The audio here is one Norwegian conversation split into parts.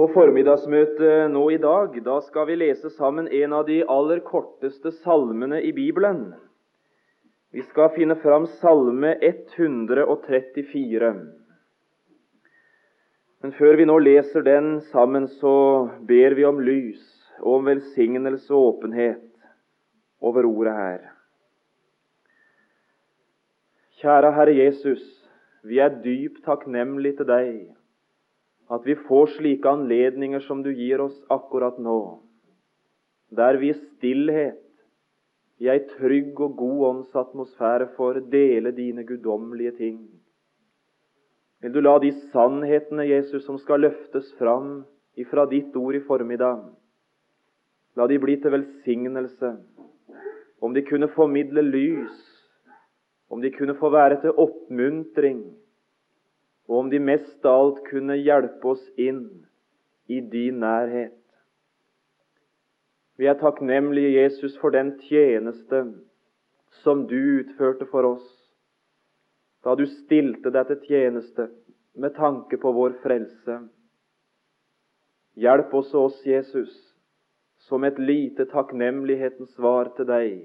På formiddagsmøtet nå i dag da skal vi lese sammen en av de aller korteste salmene i Bibelen. Vi skal finne fram Salme 134. Men før vi nå leser den sammen, så ber vi om lys og om velsignelse og åpenhet over ordet her. Kjære Herre Jesus, vi er dypt takknemlige til deg at vi får slike anledninger som du gir oss akkurat nå, der vi i stillhet, i ei trygg og god åndsatmosfære, får dele dine guddommelige ting. Vil du la de sannhetene, Jesus, som skal løftes fram ifra ditt ord i formiddag, la de bli til velsignelse, om de kunne formidle lys, om de kunne få være til oppmuntring, og om de mest av alt kunne hjelpe oss inn i din nærhet. Vi er takknemlige, Jesus, for den tjeneste som du utførte for oss da du stilte deg til tjeneste med tanke på vår frelse. Hjelp også oss, Jesus, som et lite takknemlighetens svar til deg,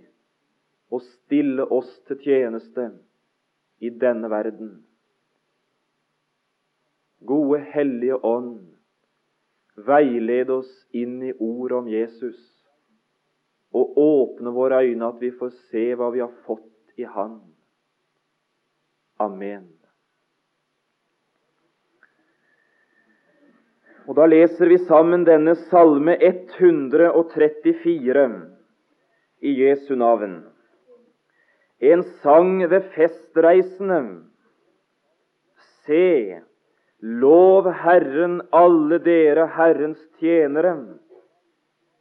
og stille oss til tjeneste i denne verden. Gode Hellige Ånd, veiled oss inn i ordet om Jesus, og åpne våre øyne at vi får se hva vi har fått i Han. Amen. Og Da leser vi sammen denne salme 134 i Jesu navn. En sang ved festreisende. Se, Lov Herren, alle dere Herrens tjenere,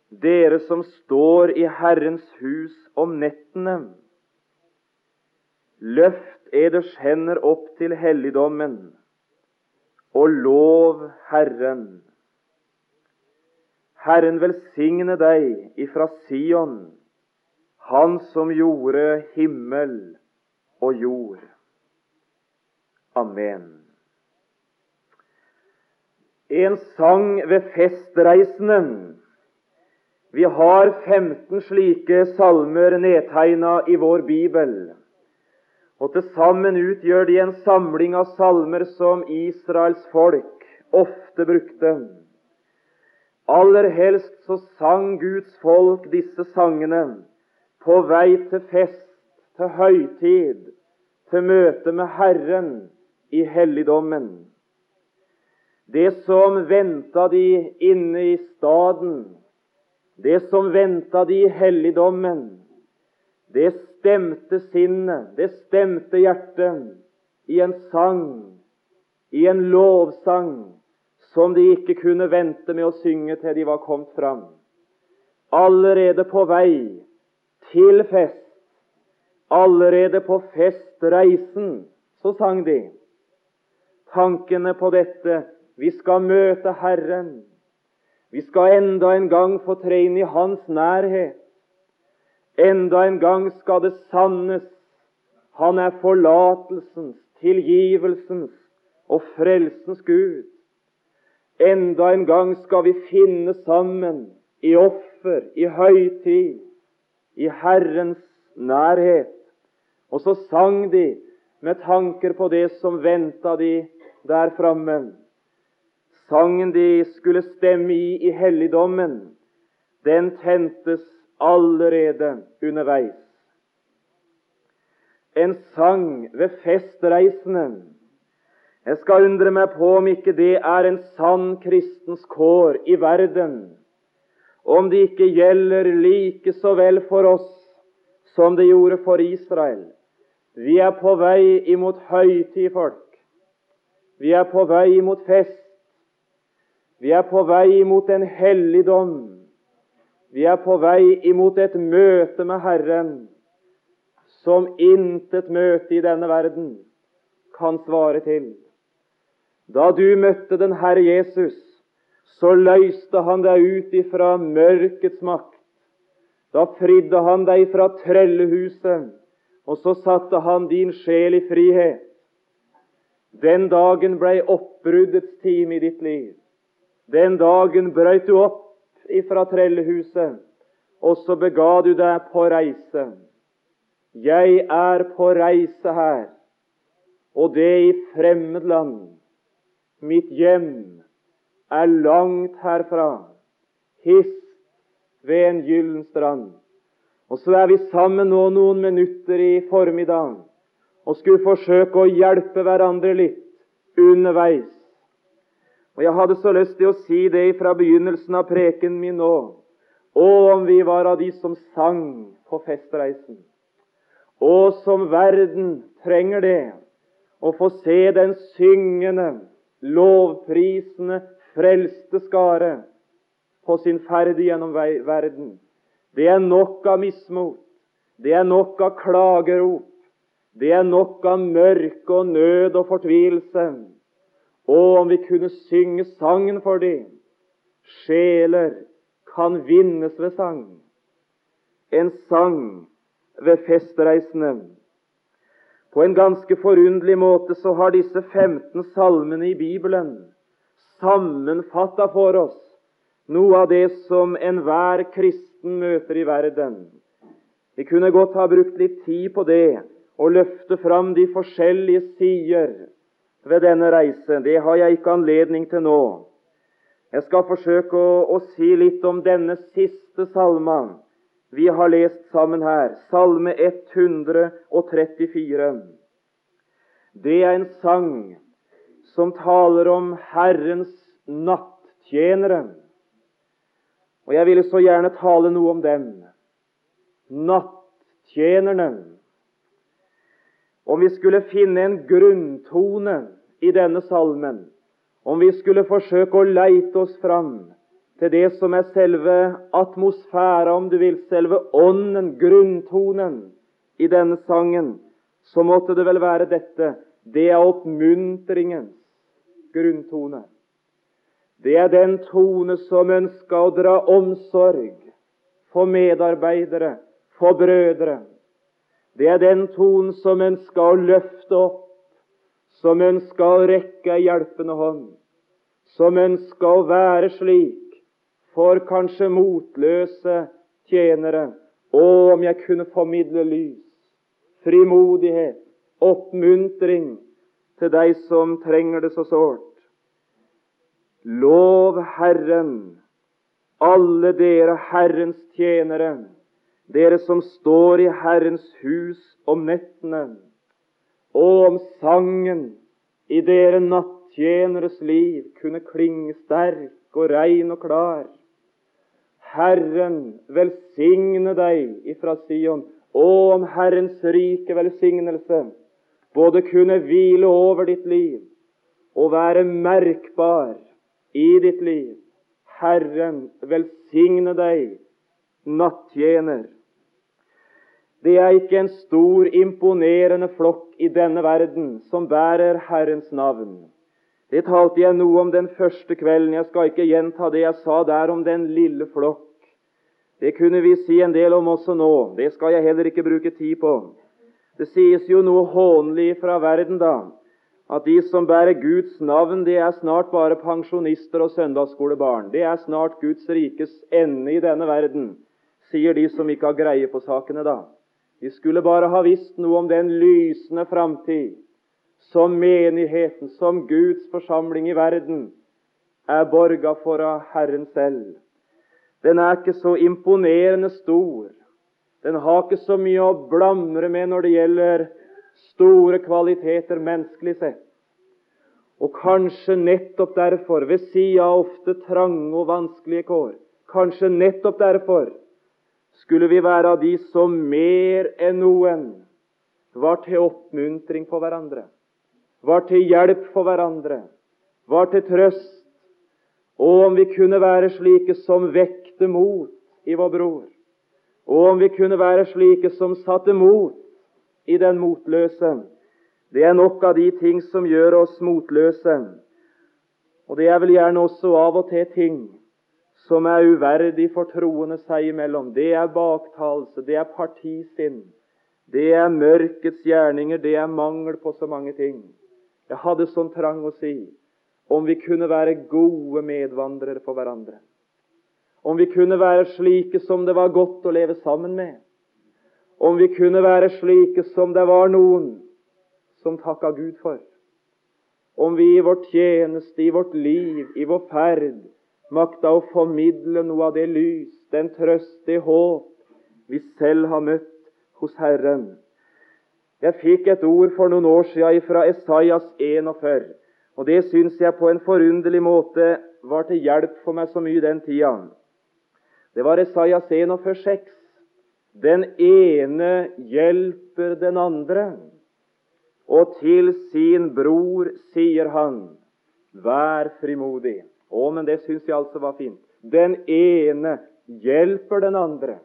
dere som står i Herrens hus om nettene. Løft eders hender opp til helligdommen, og lov Herren. Herren velsigne deg ifra Sion, Han som gjorde himmel og jord. Amen. En sang ved festreisende. Vi har 15 slike salmer nedtegna i vår bibel. Og Til sammen utgjør de en samling av salmer som Israels folk ofte brukte. Aller helst så sang Guds folk disse sangene på vei til fest, til høytid, til møte med Herren i helligdommen. Det som venta de inne i staden, det som venta de i helligdommen, det stemte sinnet, det stemte hjertet i en sang, i en lovsang, som de ikke kunne vente med å synge til de var kommet fram. Allerede på vei til fest, allerede på festreisen, så sang de. Tankene på dette vi skal møte Herren. Vi skal enda en gang få tre inn i Hans nærhet. Enda en gang skal det sannes. Han er forlatelsens, tilgivelsens og frelsens Gud. Enda en gang skal vi finne sammen i offer, i høytid, i Herrens nærhet. Og så sang de med tanker på det som venta de der framme. Sangen de skulle stemme i i helligdommen, den tentes allerede underveis. En sang ved festreisende. Jeg skal undre meg på om ikke det er en sann kristens kår i verden. Om det ikke gjelder like så vel for oss som det gjorde for Israel. Vi er på vei imot høytid, folk. Vi er på vei imot fest. Vi er på vei imot en helligdom. Vi er på vei imot et møte med Herren som intet møte i denne verden kan svare til. Da du møtte den Herre Jesus, så løste han deg ut ifra mørkets makt. Da fridde han deg fra trellehuset, og så satte han din sjel i frihet. Den dagen blei oppbruddets time i ditt liv. Den dagen brøt du opp ifra trellehuset, og så bega du deg på reise. Jeg er på reise her, og det i fremmed land. Mitt hjem er langt herfra, hist ved en gyllen strand. Og så er vi sammen nå noen minutter i formiddag og skulle forsøke å hjelpe hverandre litt underveis. Og Jeg hadde så lyst til å si det fra begynnelsen av preken min nå. Å, om vi var av de som sang på festreisen. Å, som verden trenger det. Å få se den syngende, lovprisende, frelste skare på sin ferd gjennom verden. Det er nok av mismot. Det er nok av klagerop. Det er nok av mørke og nød og fortvilelse. Og om vi kunne synge sangen for dem. Sjeler kan vinnes ved sang. En sang ved festreisende. På en ganske forunderlig måte så har disse 15 salmene i Bibelen sammenfatta for oss noe av det som enhver kristen møter i verden. Vi kunne godt ha brukt litt tid på det og løfte fram de forskjellige sider ved denne reise. Det har jeg ikke anledning til nå. Jeg skal forsøke å, å si litt om denne siste salma vi har lest sammen her, Salme 134. Det er en sang som taler om Herrens nattjenere. Og jeg ville så gjerne tale noe om dem. Nattjenerne. Om vi skulle finne en grunntone i denne salmen, om vi skulle forsøke å leite oss fram til det som er selve atmosfæra, om du vil, selve ånden, grunntonen i denne sangen, så måtte det vel være dette. Det er oppmuntringens grunntone. Det er den tone som ønsker å dra omsorg for medarbeidere, for brødre. Det er den tonen som ønsker å løfte opp, som ønsker å rekke ei hjelpende hånd, som ønsker å være slik for kanskje motløse tjenere. Å, om jeg kunne formidle lys, frimodighet, oppmuntring til deg som trenger det så sårt. Lov Herren, alle dere Herrens tjenere, dere som står i Herrens hus om nettene, og om sangen i dere nattjeneres liv kunne klinge sterk og rein og klar. Herren velsigne deg ifra Sion, og om Herrens rike velsignelse både kunne hvile over ditt liv og være merkbar i ditt liv. Herren velsigne deg, nattjener. Det er ikke en stor, imponerende flokk i denne verden som bærer Herrens navn. Det talte jeg noe om den første kvelden. Jeg skal ikke gjenta det jeg sa der om den lille flokk. Det kunne vi si en del om også nå. Det skal jeg heller ikke bruke tid på. Det sies jo noe hånlig fra verden, da, at de som bærer Guds navn, det er snart bare pensjonister og søndagsskolebarn. Det er snart Guds rikes ende i denne verden, sier de som ikke har greie på sakene, da. De skulle bare ha visst noe om den lysende framtid som menigheten, som Guds forsamling i verden, er borga for av Herren selv. Den er ikke så imponerende stor. Den har ikke så mye å blamre med når det gjelder store kvaliteter menneskelig sett. Og kanskje nettopp derfor, ved sida av ofte trange og vanskelige kår, kanskje nettopp derfor skulle vi være av de som mer enn noen var til oppmuntring for hverandre, var til hjelp for hverandre, var til trøst. Og om vi kunne være slike som vekte mot i vår bror, og om vi kunne være slike som satte mot i den motløse. Det er nok av de ting som gjør oss motløse. Og det er vel gjerne også av og til ting som er uverdig for troende seg imellom. Det er baktalelse, det er partisinn, det er mørkets gjerninger, det er mangel på så mange ting. Jeg hadde sånn trang å si om vi kunne være gode medvandrere for hverandre. Om vi kunne være slike som det var godt å leve sammen med. Om vi kunne være slike som det var noen som takka Gud for. Om vi i vår tjeneste, i vårt liv, i vår ferd makta å formidle noe av det lys, den trøst, det håp vi selv har møtt hos Herren. Jeg fikk et ord for noen år siden fra Esaias 41, og det syns jeg på en forunderlig måte var til hjelp for meg så mye den tida. Det var Esaias 41, 6. Den ene hjelper den andre, og til sin bror sier han, vær frimodig. Å, men det syns jeg altså var fint. Den ene hjelper den andre,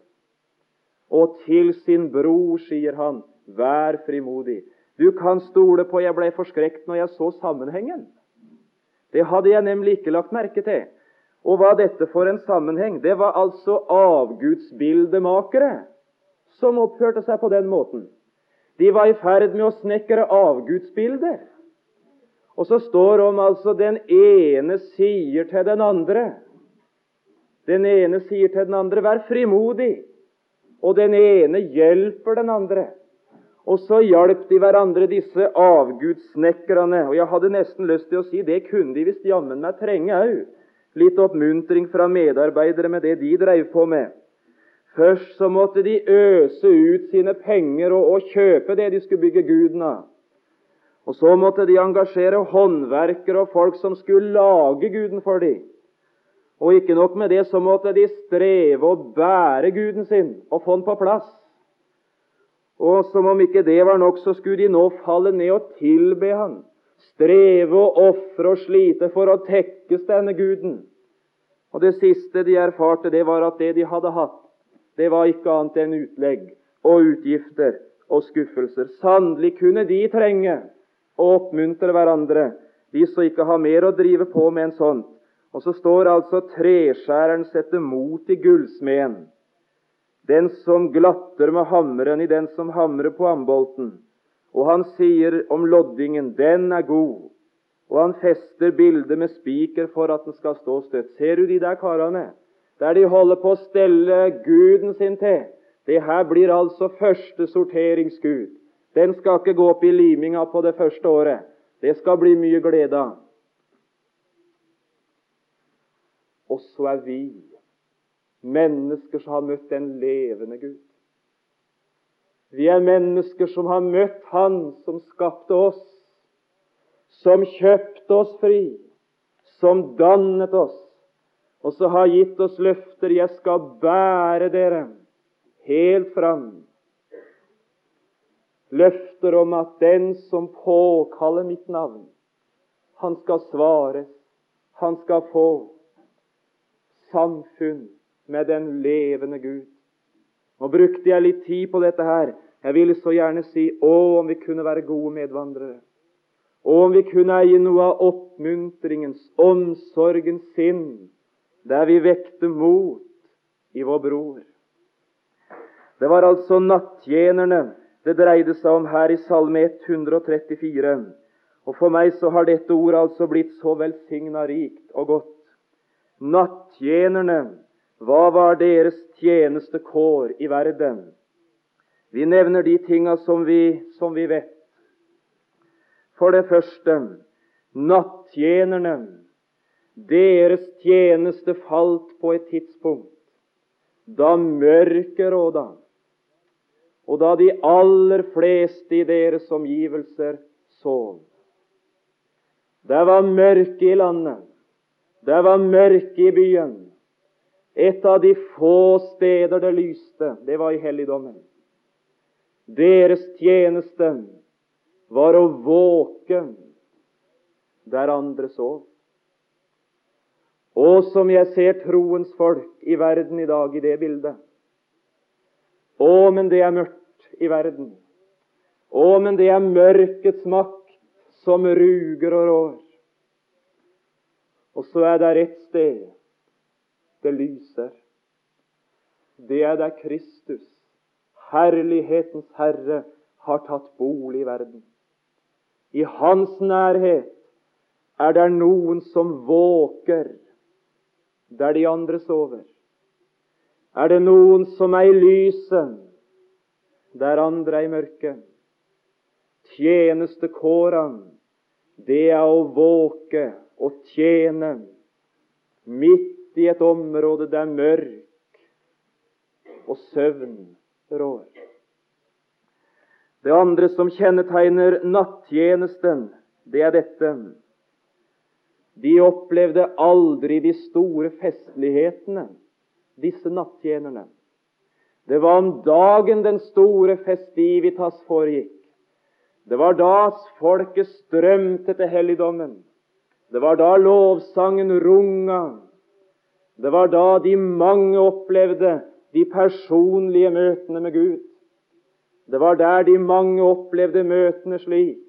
og til sin bror sier han, vær frimodig. Du kan stole på Jeg ble forskrekket når jeg så sammenhengen. Det hadde jeg nemlig ikke lagt merke til. Og hva dette for en sammenheng? Det var altså avgudsbildemakere som oppførte seg på den måten. De var i ferd med å snekre avgudsbilder. Og så står om altså den ene sier til den andre Den ene sier til den andre 'vær frimodig', og den ene hjelper den andre. Og så hjalp de hverandre, disse avgudssnekkerne. Og jeg hadde nesten lyst til å si det kunne de visst jammen meg trenge òg. Litt oppmuntring fra medarbeidere med det de drev på med. Først så måtte de øse ut sine penger og, og kjøpe det de skulle bygge guden av. Og så måtte de engasjere håndverkere og folk som skulle lage guden for dem. Og ikke nok med det, så måtte de streve å bære guden sin og få den på plass. Og som om ikke det var nok, så skulle de nå falle ned og tilbe han. Streve og ofre og slite for å tekkes denne guden. Og det siste de erfarte, det var at det de hadde hatt, det var ikke annet enn utlegg og utgifter og skuffelser. Sannelig kunne de trenge oppmuntre hverandre, de som ikke har mer å drive på med enn sånt. Og så står altså treskjæreren setter mot i gullsmeden den som glatter med hammeren i den som hamrer på ambolten. Og han sier om loddingen, den er god. Og han fester bildet med spiker for at den skal stå støtt. Ser du de der karene? Der de holder på å stelle guden sin til. Det her blir altså første sorteringsgud. Den skal ikke gå opp i liminga på det første året. Det skal bli mye glede av. Og så er vi Mennesker som har møtt den levende Gud. Vi er mennesker som har møtt Han som skapte oss, som kjøpte oss fri, som dannet oss, og så har gitt oss løfter 'Jeg skal bære dere helt fram'. Løfter om at den som påkaller mitt navn, han skal svares, han skal få samfunn med den levende Gud. Nå brukte jeg litt tid på dette her. Jeg ville så gjerne si å, om vi kunne være gode medvandrere. Og om vi kunne eie noe av oppmuntringens, omsorgens sinn, der vi vekte mot i vår bror. Det var altså nattjenerne det dreide seg om her i Salme 134. Og For meg så har dette ordet altså blitt så velsigna rikt og godt. Nattjenerne hva var deres tjenestekår i verden? Vi nevner de tinga som som vi vet. For det første nattjenerne. Deres tjeneste falt på et tidspunkt da mørket råda, og da de aller fleste i deres omgivelser sov. Det var mørke i landet, det var mørke i byen, et av de få steder det lyste, det var i helligdommen. Deres tjeneste var å våke der andre sov. Og som jeg ser troens folk i verden i dag i det bildet. Å, men det er mørkt i verden. Å, men det er mørkets makt som ruger og rår. Og så er det et sted det lyser. Det er der Kristus, herlighetens Herre, har tatt bolig i verden. I Hans nærhet er det noen som våker der de andre sover? Er det noen som er i lyset der andre er i mørket? Tjenestekårene, det er å våke og tjene midt i et område der mørk og søvn rår. Det andre som kjennetegner nattjenesten, det er dette. De opplevde aldri de store festlighetene, disse nattjenerne. Det var om dagen den store festivitas foregikk. Det var da folket strømte til helligdommen. Det var da lovsangen runga. Det var da de mange opplevde de personlige møtene med Gud. Det var der de mange opplevde møtene slik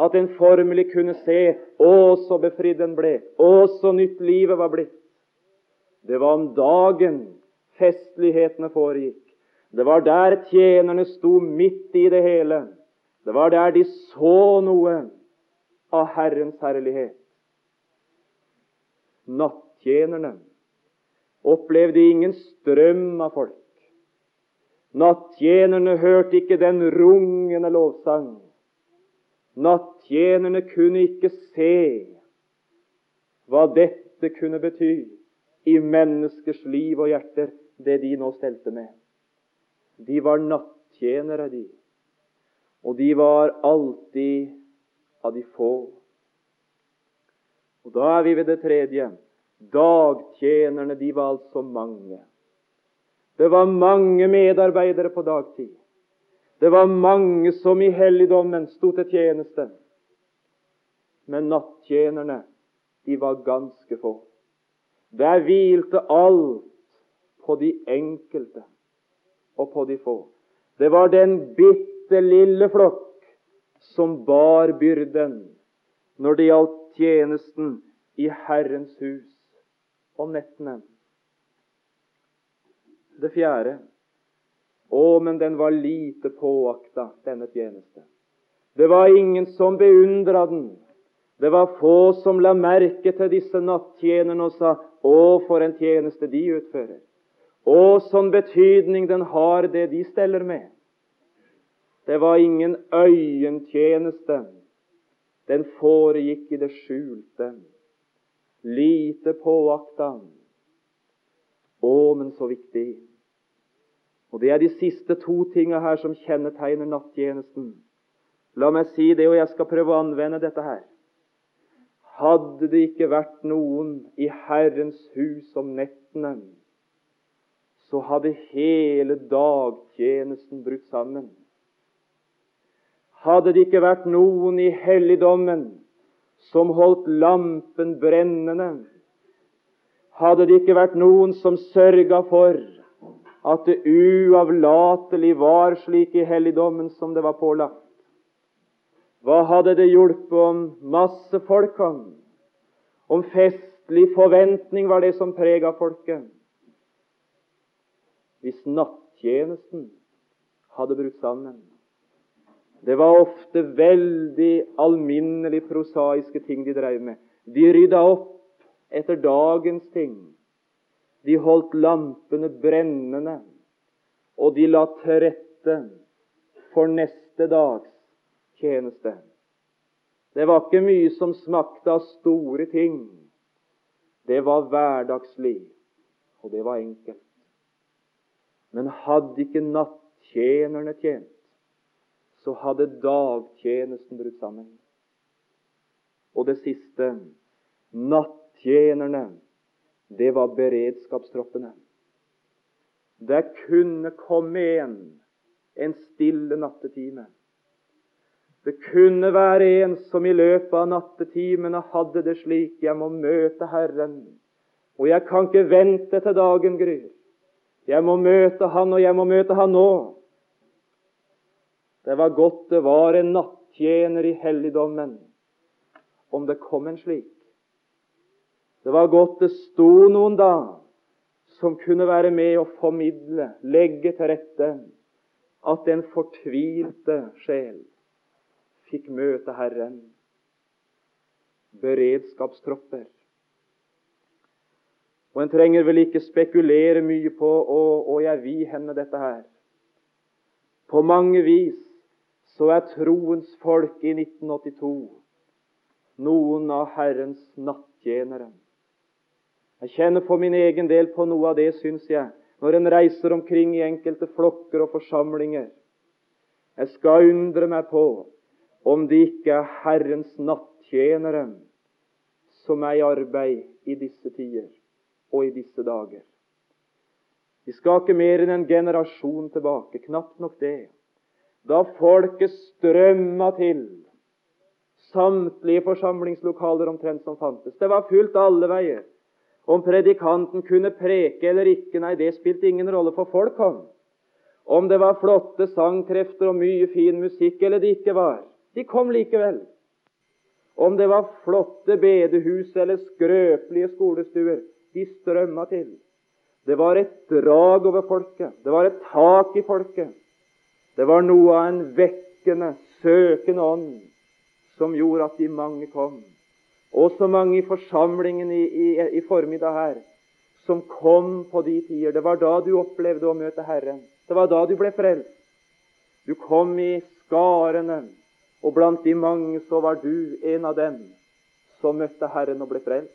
at en formelig kunne se å, så befridd en ble, å, så nytt livet var blitt. Det var om dagen festlighetene foregikk. Det var der tjenerne sto midt i det hele. Det var der de så noe av Herrens herlighet. Nattjenerne opplevde ingen strøm av folk. Nattjenerne hørte ikke den rungende lovsang. Nattjenerne kunne ikke se hva dette kunne bety i menneskers liv og hjerter, det de nå stelte med. De var nattjenere, de. Og de var alltid av de få. Og Da er vi ved det tredje. Dagtjenerne, de var altså mange. Det var mange medarbeidere på dagtid. Det var mange som i helligdommen sto til tjeneste. Men nattjenerne, de var ganske få. Der hvilte alt på de enkelte og på de få. Det var den bitte lille flokk som bar byrden når det gjaldt tjenesten i Herrens hus om nettene. Det fjerde Å, men den var lite påakta, denne tjeneste. Det var ingen som beundra den. Det var få som la merke til disse nattjenerne og sa 'Å, for en tjeneste de utfører'. Å, sånn betydning den har, det de steller med. Det var ingen øyentjeneste. Den foregikk i det skjulte. Lite påakta. Å, men så viktig. Og Det er de siste to tinga her som kjennetegner nattjenesten. La meg si det, og jeg skal prøve å anvende dette her. Hadde det ikke vært noen i Herrens hus om nettene, så hadde hele dagtjenesten brutt sammen. Hadde det ikke vært noen i helligdommen som holdt lampen brennende, hadde det ikke vært noen som sørga for at det uavlatelig var slik i helligdommen som det var pålagt, hva hadde det hjulpet om masse folk kom? Om festlig forventning var det som prega folket? Hvis nattjenesten hadde brutt sammen. Det var ofte veldig alminnelig prosaiske ting de drev med. De rydda opp etter dagens ting. De holdt lampene brennende, og de la til rette for neste dags tjeneste. Det var ikke mye som smakte av store ting. Det var hverdagslig, og det var enkelt. Men hadde ikke nattjenerne tjent, så hadde dagtjenesten brutt sammen. Og det siste nattjenerne, det var beredskapstroppene. Der kunne komme en en stille nattetime. Det kunne være en som i løpet av nattetimene hadde det slik 'Jeg må møte Herren', og jeg kan ikke vente til dagen gryr. Jeg må møte han, og jeg må møte han nå. Det var godt det var en nattjener i helligdommen, om det kom en slik. Det var godt det sto noen da som kunne være med og formidle, legge til rette at den fortvilte sjel fikk møte Herren. beredskapstropper. Og En trenger vel ikke spekulere mye på å, å jeg vil henne dette her. På mange vis så er troens folk i 1982 noen av Herrens nattjenere. Jeg kjenner for min egen del på noe av det, syns jeg, når en reiser omkring i enkelte flokker og forsamlinger. Jeg skal undre meg på om det ikke er Herrens nattjenere som er i arbeid i disse tider og i disse dager. Vi skal ikke mer enn en generasjon tilbake, knapt nok det, da folket strømma til samtlige forsamlingslokaler omtrent som fantes. Det var fullt alle veier. Om predikanten kunne preke eller ikke, nei, det spilte ingen rolle, for folk kom. Om det var flotte sangkrefter og mye fin musikk eller det ikke var, de kom likevel. Om det var flotte bedehus eller skrøpelige skolestuer, de strømma til. Det var et drag over folket. Det var et tak i folket. Det var noe av en vekkende, søkende ånd som gjorde at de mange kom. Og så mange i forsamlingen i, i, i formiddag her som kom på de tider. Det var da du opplevde å møte Herren. Det var da du ble frelst. Du kom i skarene, og blant de mange så var du en av dem som møtte Herren og ble frelst.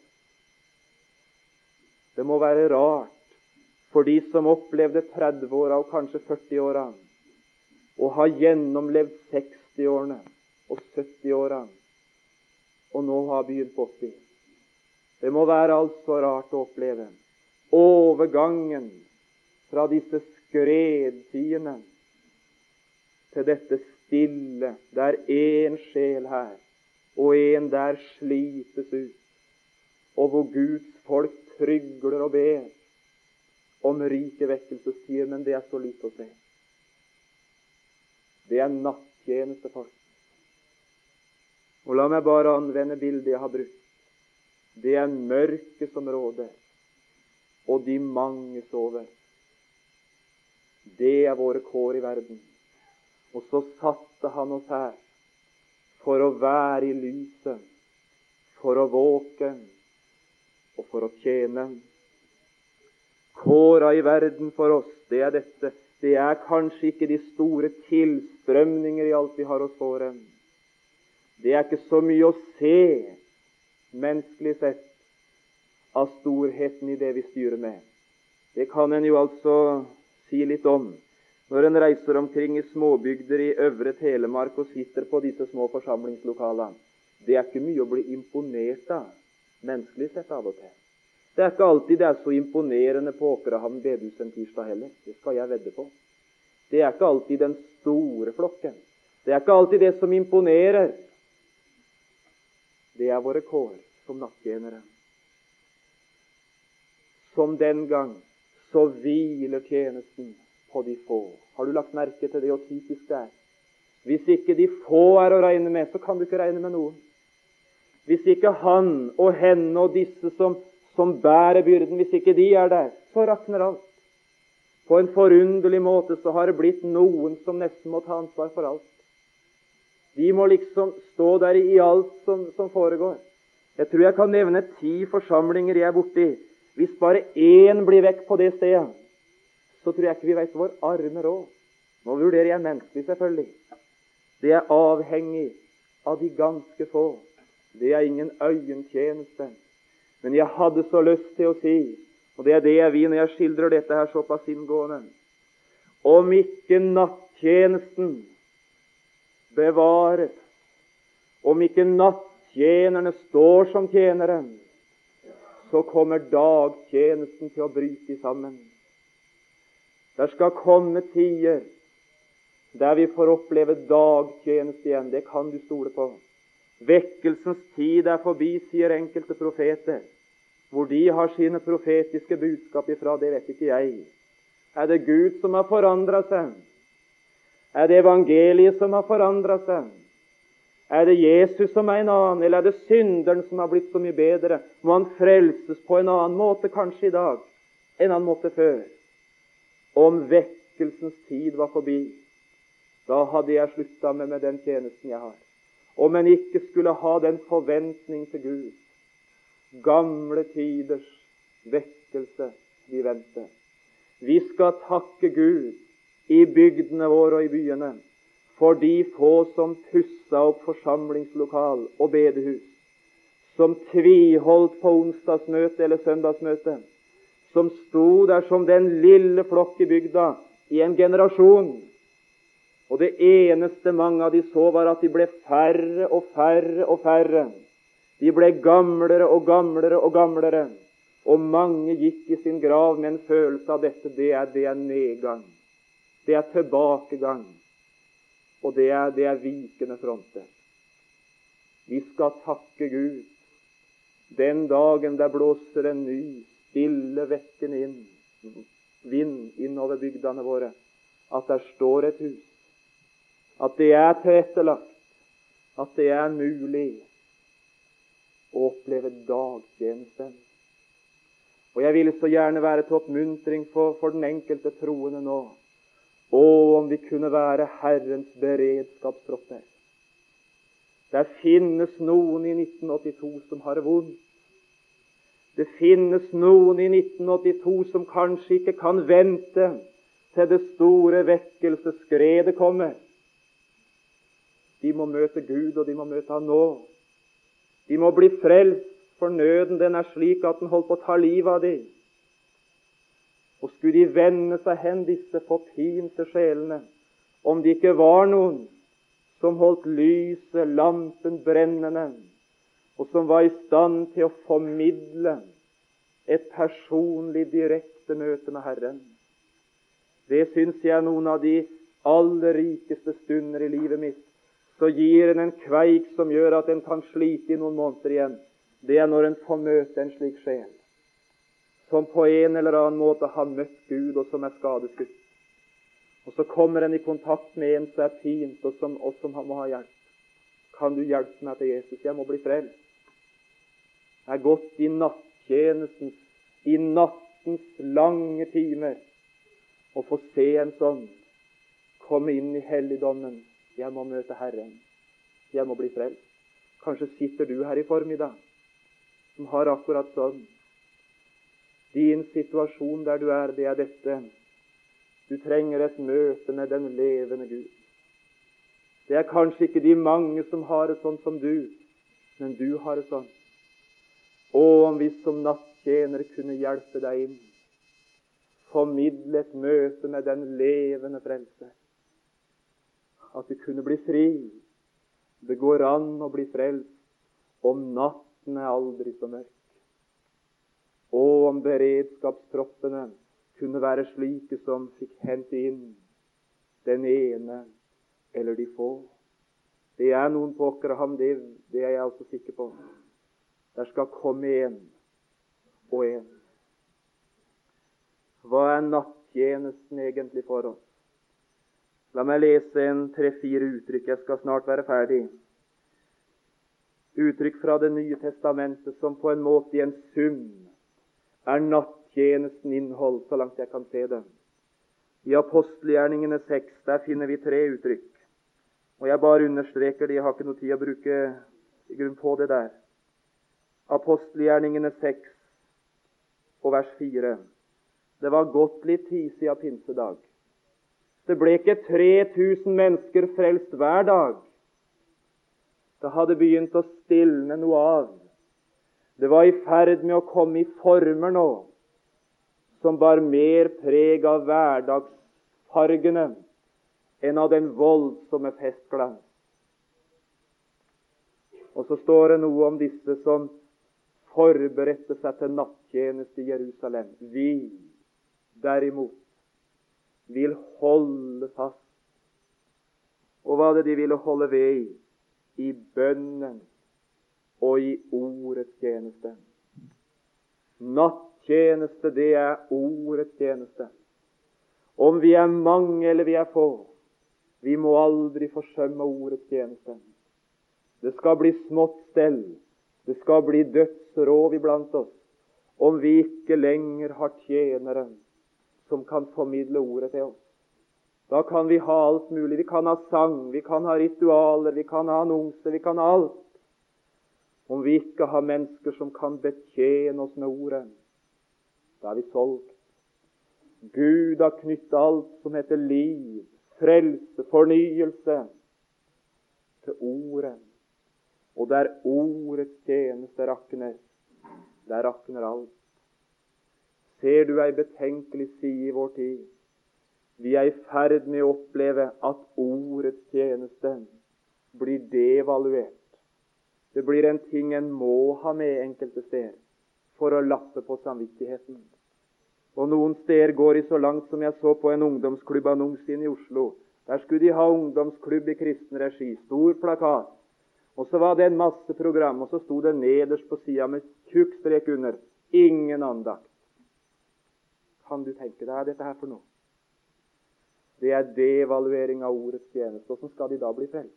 Det må være rart for de som opplevde 30-åra og kanskje 40-åra, og har gjennomlevd 60-årene og 70-åra, og nå har begynt på 80. Det må være altså rart å oppleve overgangen fra disse skredtidene til dette stille, der én sjel her og en der slites ut, og hvor Guds folk trygler og ber om rike vekkelsestider, men det er så lite å se. Det er nattjeneste, folk. Og la meg bare anvende bildet jeg har brukt. Det er mørket som råder, og de mange sover. Det er våre kår i verden. Og så satte han oss her for å være i lyset, for å våke og for å tjene. Kåra i verden for oss, det er dette. Det er kanskje ikke de store tilstrømninger i alt vi har oss fore. Det er ikke så mye å se, menneskelig sett, av storheten i det vi styrer med. Det kan en jo altså si litt om når en reiser omkring i småbygder i Øvre Telemark og sitter på disse små forsamlingslokalene. Det er ikke mye å bli imponert av menneskelig sett av og til. Det er ikke alltid det er så imponerende på Åkrehamn bedehus en tirsdag heller. Det skal jeg vedde på. Det er ikke alltid den store flokken. Det er ikke alltid det som imponerer. Det er våre kår som nattjenere. Som den gang så hviler tjenesten på de få. Har du lagt merke til det, og typisk det er? Hvis ikke de få er å regne med, så kan du ikke regne med noen. Hvis ikke han og henne og disse som, som bærer byrden, hvis ikke de er der, så rakner alt. På en forunderlig måte så har det blitt noen som nesten må ta ansvar for alt. De må liksom stå der i alt som, som foregår. Jeg tror jeg kan nevne ti forsamlinger jeg er borti. Hvis bare én blir vekk på det stedet, så tror jeg ikke vi vet vår arme råd. Nå vurderer jeg menneskelig, selvfølgelig. Det er avhengig av de ganske få det er ingen øyentjeneste. Men jeg hadde så lyst til å si, og det er det jeg vil når jeg skildrer dette her såpass inngående Om ikke nattjenesten bevares, om ikke nattjenerne står som tjenere, så kommer dagtjenesten til å bryte sammen. Der skal komme tider der vi får oppleve dagtjeneste igjen. Det kan du stole på. Vekkelsens tid er forbi, sier enkelte profeter. Hvor de har sine profetiske budskap ifra, det vet ikke jeg. Er det Gud som har forandra seg? Er det evangeliet som har forandra seg? Er det Jesus som er en annen, eller er det synderen som har blitt så mye bedre? Må han frelses på en annen måte kanskje i dag enn han måtte før? Om vekkelsens tid var forbi, da hadde jeg slutta med, med den tjenesten jeg har. Om en ikke skulle ha den forventning til Gud. Gamle tiders vekkelse vi venter. Vi skal takke Gud i bygdene våre og i byene for de få som pussa opp forsamlingslokal og bedehus, som tviholdt på onsdagsmøte eller søndagsmøte, som sto der som den lille flokk i bygda i en generasjon. Og det eneste mange av de så, var at de ble færre og færre og færre. De ble gamlere og gamlere og gamlere. Og mange gikk i sin grav med en følelse av dette. Det er, det er nedgang. Det er tilbakegang. Og det er, det er vikende fronter. Vi skal takke Gud den dagen der blåser en ny, stille, vekkende inn, vind innover bygdene våre, at der står et hus. At det er tilrettelagt. At det er mulig å oppleve dagtjenesten. Og jeg vil så gjerne være til oppmuntring for, for den enkelte troende nå. Å, om vi kunne være Herrens beredskapstropper. Det finnes noen i 1982 som har det vondt. Det finnes noen i 1982 som kanskje ikke kan vente til det store vekkelsesskredet kommer. De må møte Gud, og de må møte Han nå. De må bli frelst, for nøden den er slik at den holder på å ta livet av dem. Og skulle de vende seg hen, disse forpinte sjelene, om det ikke var noen som holdt lyset, lampen, brennende, og som var i stand til å formidle et personlig, direkte møte med Herren. Det syns jeg er noen av de aller rikeste stunder i livet mitt så gir en en kveik som gjør at en kan slite i noen måneder igjen. Det er når en får møte en slik sjel som på en eller annen måte har møtt Gud, og som er skadeskutt. Og så kommer en i kontakt med en som er fint, og som, og som må ha hjelp. Kan du hjelpe meg til Jesus? Jeg må bli frelst. Jeg har gått i nattjenesten, i nattens lange timer, og få se en sånn komme inn i helligdommen jeg må møte Herren. Jeg må bli frelst. Kanskje sitter du her i formiddag som har akkurat sånn. Din situasjon der du er, det er dette. Du trenger et møte med den levende Gud. Det er kanskje ikke de mange som har det sånn som du, men du har det sånn. Og om vi som nattjenere kunne hjelpe deg inn, formidle et møte med den levende frelser at du kunne bli fri. Det går an å bli frelst om natten er aldri så mørk. Og om beredskapstroppene kunne være slike som fikk hente inn den ene eller de få. Det er noen på ham, det, det er jeg altså sikker på. Der skal komme en og en. Hva er nattjenesten egentlig for oss? La meg lese en tre-fire uttrykk. Jeg skal snart være ferdig. Uttrykk fra Det nye testamentet som på en måte i en sum er nattjenesten innhold, så langt jeg kan se det. I apostelgjerningene seks der finner vi tre uttrykk. Og Jeg bare understreker det, jeg har ikke noe tid å bruke i grunn på det der. Apostelgjerningene seks og vers fire. Det var godt litt tid siden pinsedag. Det ble ikke 3000 mennesker frelst hver dag. Det hadde begynt å stilne noe av. Det var i ferd med å komme i former nå som bar mer preg av hverdagsfargene enn av den voldsomme festglans. Og så står det noe om disse som forberedte seg til nattjeneste i Jerusalem. Vi, derimot, vil holde fast. Og hva det de ville holde ved i? I bønnen og i ordets tjeneste. Nattjeneste, det er ordets tjeneste. Om vi er mange eller vi er få, vi må aldri forsømme ordets tjeneste. Det skal bli smått stell, det skal bli dødsrov iblant oss, om vi ikke lenger har tjeneren som kan formidle ordet til oss. Da kan vi ha alt mulig. Vi kan ha sang, vi kan ha ritualer, vi kan ha annonser, vi kan ha alt. Om vi ikke har mennesker som kan betjene oss med ordet, da er vi solgt. Gud har knyttet alt som heter liv, frelse, fornyelse, til ordet. Og der ordets tjeneste rakner, der rakner alt. Ser du ei betenkelig side i vår tid? Vi er i ferd med å oppleve at ordets tjeneste blir devaluert. Det blir en ting en må ha med enkelte steder for å lappe på samvittigheten. Og Noen steder går de så langt som jeg så på en ungdomsklubbannonse i Oslo. Der skulle de ha ungdomsklubb i kristen regi. Stor plakat. Og så var det en masse program, og så sto det nederst på sida med tjukk strek under 'Ingen andakt'. Kan du tenke deg dette her for noe? Det er devaluering av ordets tjeneste. Hvordan skal de da bli frelst?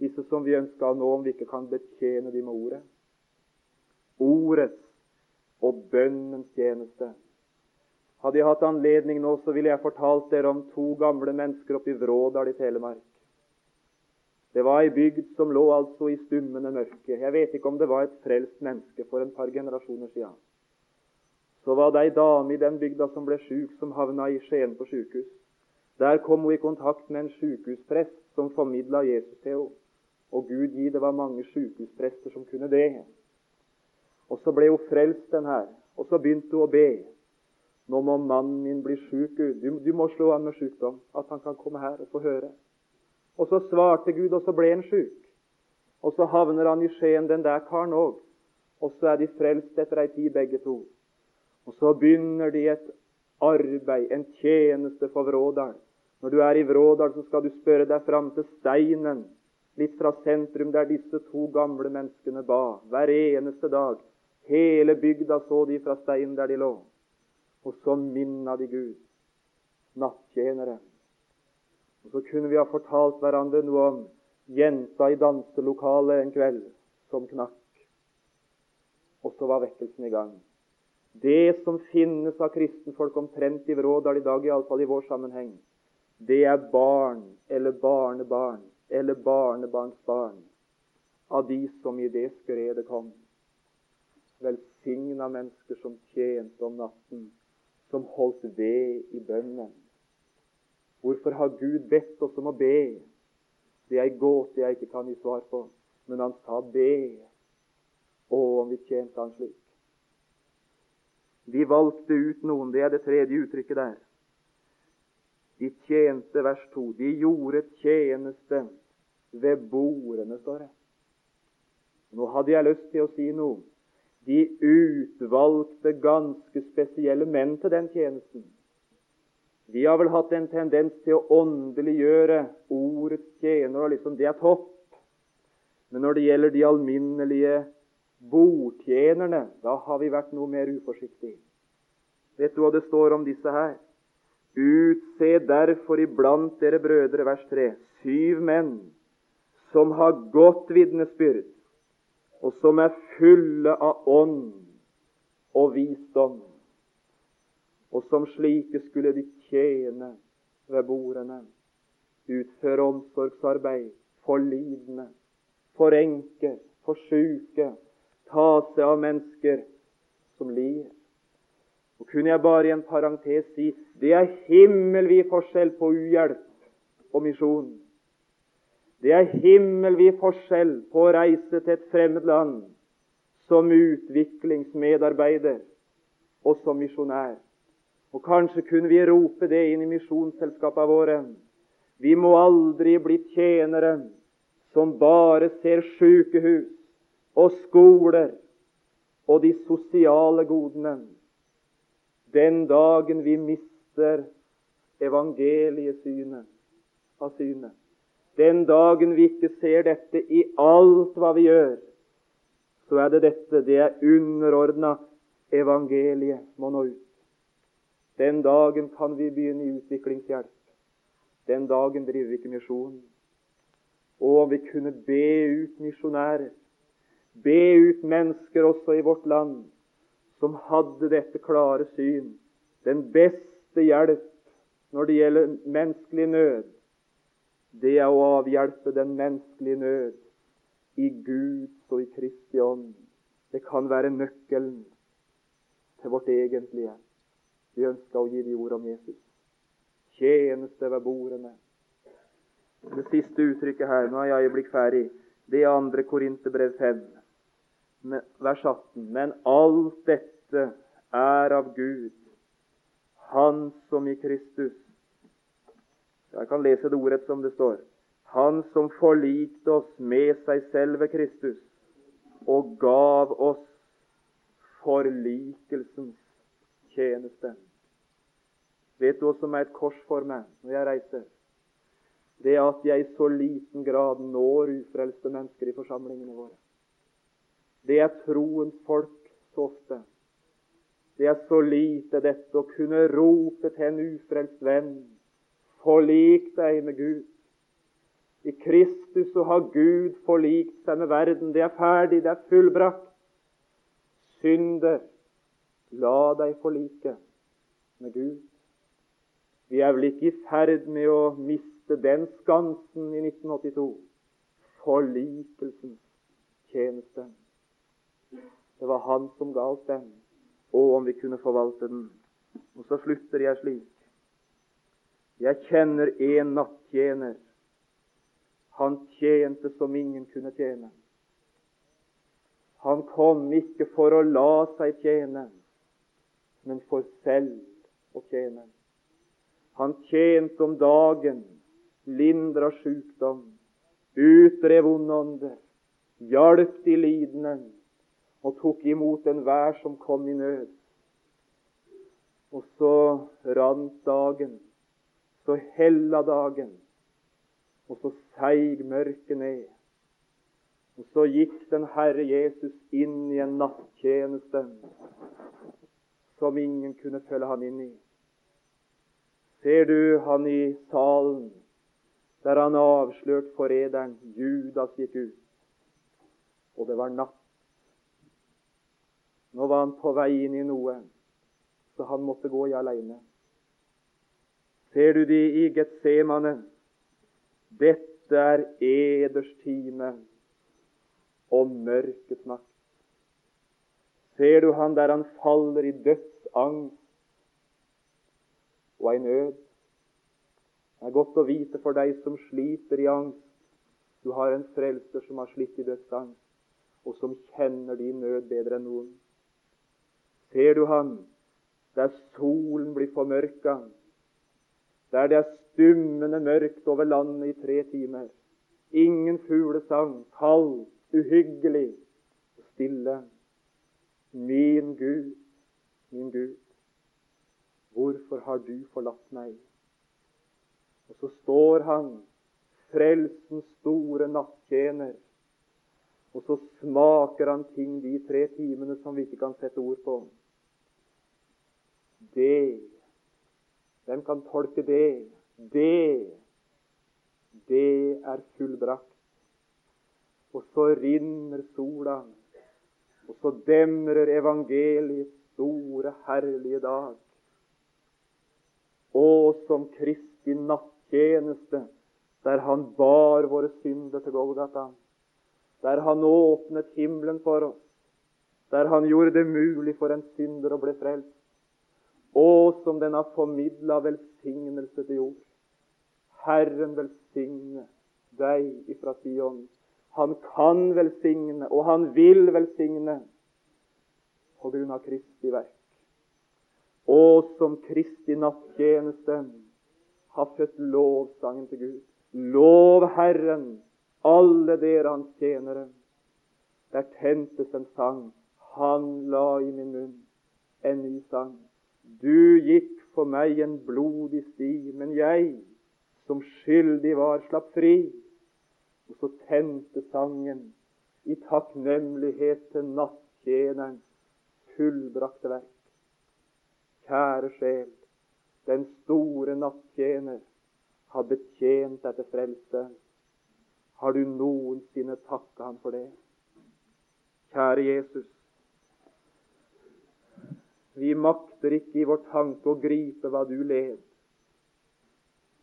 Disse som vi ønsker å nå, om vi ikke kan betjene dem med ordet. Ordets og bønnens tjeneste. Hadde jeg hatt anledning nå, så ville jeg fortalt dere om to gamle mennesker oppe i Vrådal i Telemark. Det var ei bygd som lå altså i stummende mørke. Jeg vet ikke om det var et frelst menneske for en par generasjoner siden. Så var det ei dame i den bygda som ble sjuk, som havna i Skien på sjukehus. Der kom hun i kontakt med en sykehusprest som formidla Jesus til henne. Og Gud gi, det var mange sykehusprester som kunne det. Og så ble hun frelst, den her. Og så begynte hun å be. Nå må mannen min bli sjuk, Gud. Du, du, må slå an med sykdom. At han kan komme her og få høre. Og så svarte Gud, og så ble han sjuk. Og så havner han i Skien, den der karen òg. Og så er de frelst etter ei tid, begge to. Og så begynner de et arbeid, en tjeneste for Vrådal. Når du er i Vrådal, så skal du spørre deg fram til steinen litt fra sentrum, der disse to gamle menneskene ba hver eneste dag. Hele bygda så de fra steinen der de lå. Og så minna de Gud. Nattjenere. Og Så kunne vi ha fortalt hverandre noe om jenta i danselokalet en kveld som knakk. Og så var vekkelsen i gang. Det som finnes av kristenfolk omtrent i Vrådal i dag, iallfall i vår sammenheng, det er barn eller barnebarn eller barnebarnsbarn av de som i det skredet kom. Velsigna mennesker som tjente om natten, som holdt ved i bønnen. Hvorfor har Gud bedt oss om å be? Det er ei gåte jeg ikke kan gi svar på. Men han sa be. Å, om vi tjente han slik. Vi valgte ut noen. Det er det tredje uttrykket der. De tjente, vers 2, de gjorde tjeneste ved bordene, står det. Nå hadde jeg lyst til å si noe. De utvalgte ganske spesielle menn til den tjenesten. De har vel hatt en tendens til å åndeliggjøre ordets tjener, og liksom det er topp. Men når det gjelder de alminnelige bordtjenerne, da har vi vært noe mer uforsiktige. Vet du hva det står om disse her? Utse derfor iblant dere brødre, vers 3, syv menn som har godt vitnesbyrd, og som er fulle av ånd og visdom. Og som slike skulle de tjene ved bordene, utføre omsorgsarbeid for lidende, for enker, for sjuke, ta seg av mennesker som lir. Og kunne jeg bare i en parentes si det er himmelvid forskjell på uhjelp og misjon. Det er himmelvid forskjell på å reise til et fremmed land som utviklingsmedarbeider og som misjonær. Og kanskje kunne vi rope det inn i misjonsselskapene våre. Vi må aldri bli tjenere som bare ser sykehus og skoler og de sosiale godene den dagen vi mister evangeliesynet av synet, den dagen vi ikke ser dette i alt hva vi gjør, så er det dette. Det er underordna evangeliet må nå ut. Den dagen kan vi begynne i utviklingshjelp. Den dagen driver vi ikke misjon. Og om vi kunne be ut misjonærer, be ut mennesker også i vårt land, som hadde dette klare syn. Den beste hjelp når det gjelder menneskelig nød, det er å avhjelpe den menneskelige nød i Guds og i Kristi ånd. Det kan være nøkkelen til vårt egentlige. Vi ønsker å gi de ord om Jesus. Tjeneste ved bordene. Det siste uttrykket her, nå er jeg øyeblikk ferdig, det er andre Korinterbrev 5, vers 18. Men alt dette er av Gud, Han som i Kristus Jeg kan lese det ordet som det står. Han som forlikte oss med seg selv ved Kristus og gav oss forlikelsens tjeneste. Vet du hva som er et kors for meg når jeg reiser? Det at jeg i så liten grad når ufrelste mennesker i forsamlingene våre. Det er troens folk så ofte. Det er så lite dette å kunne rope til en ufrelst venn Forlik deg med Gud. I Kristus så har Gud forlikt seg med verden. Det er ferdig, det er fullbrakt. Synder, la deg forlike med Gud. Vi er vel ikke i ferd med å miste den skansen i 1982. Forlikelsens tjeneste. Det var Han som ga oss den, og om vi kunne forvalte den. Og så slutter jeg slik. Jeg kjenner en nattjener han tjente som ingen kunne tjene. Han kom ikke for å la seg tjene, men for selv å tjene. Han tjente om dagen, lindra sjukdom, utdrev onde ånder, hjalp de lidende og tok imot enhver som kom i nød. Og så rant dagen, så hella dagen, og så seig mørket ned. Og så gikk den Herre Jesus inn i en nattjeneste som ingen kunne følge han inn i. Ser du han i salen der han avslørt forræderen Judas gikk ut, og det var natt. Nå var han på vei inn i noe, så han måtte gå i alene. Ser du de i Getsemane? Dette er eders time og mørkets makt. Ser du han der han faller i dødsangst og ei nød? Det er godt å vite for deg som sliter i angst. Du har en frelser som har slitt i dødsangst, og som kjenner din nød bedre enn noen. Ser du han der solen blir formørka, der det er stummende mørkt over landet i tre timer. Ingen fuglesang, kald, uhyggelig og stille. Min Gud, min Gud, hvorfor har du forlatt meg? Og så står han, frelsens store nattjener, og så smaker han ting de tre timene som vi ikke kan sette ord på. Det hvem kan tolke det? Det, det er fullbrakt. Og så rinner sola, og så demrer evangeliets store, herlige dag. Og som Kristi nattjeneste, der han bar våre synder til Golgata, der han nå åpnet himmelen for oss, der han gjorde det mulig for en synder å bli frelst, og som den har formidla velsignelse til jord. Herren velsigne deg ifra Sion. Han kan velsigne, og han vil velsigne på grunn av Kristi verk. Og som Kristi nattjeneste har født lovsangen til Gud. Lov Herren, alle dere hans tjenere. Der tentes en sang. Han la i min munn en ny sang. Du gikk for meg en blodig sti, men jeg, som skyldig var, slapp fri. Og så tente sangen i takknemlighet til nattjenerens fullbrakte verk. Kjære sjel, den store nattjener har betjent deg til frelse. Har du noensinne takka ham for det? Kjære Jesus, vi makter ikke i vår tanke å gripe hva du led.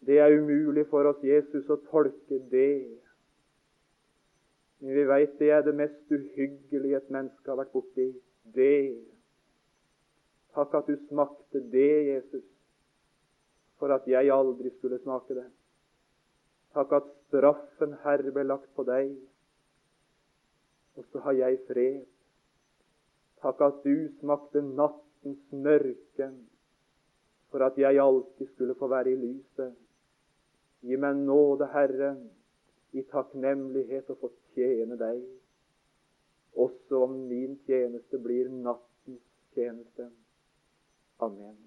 Det er umulig for oss, Jesus, å tolke det. Men vi veit det er det mest uhyggelige et menneske har vært borti. Det. Takk at du smakte det, Jesus, for at jeg aldri skulle smake det. Takk at straffen, Herre, ble lagt på deg, og så har jeg fred. Takk at du smakte nattens mørke for at jeg alltid skulle få være i lyset. Gi meg nåde, Herre, i takknemlighet å få tjene deg, også om min tjeneste blir nattens tjeneste. Amen.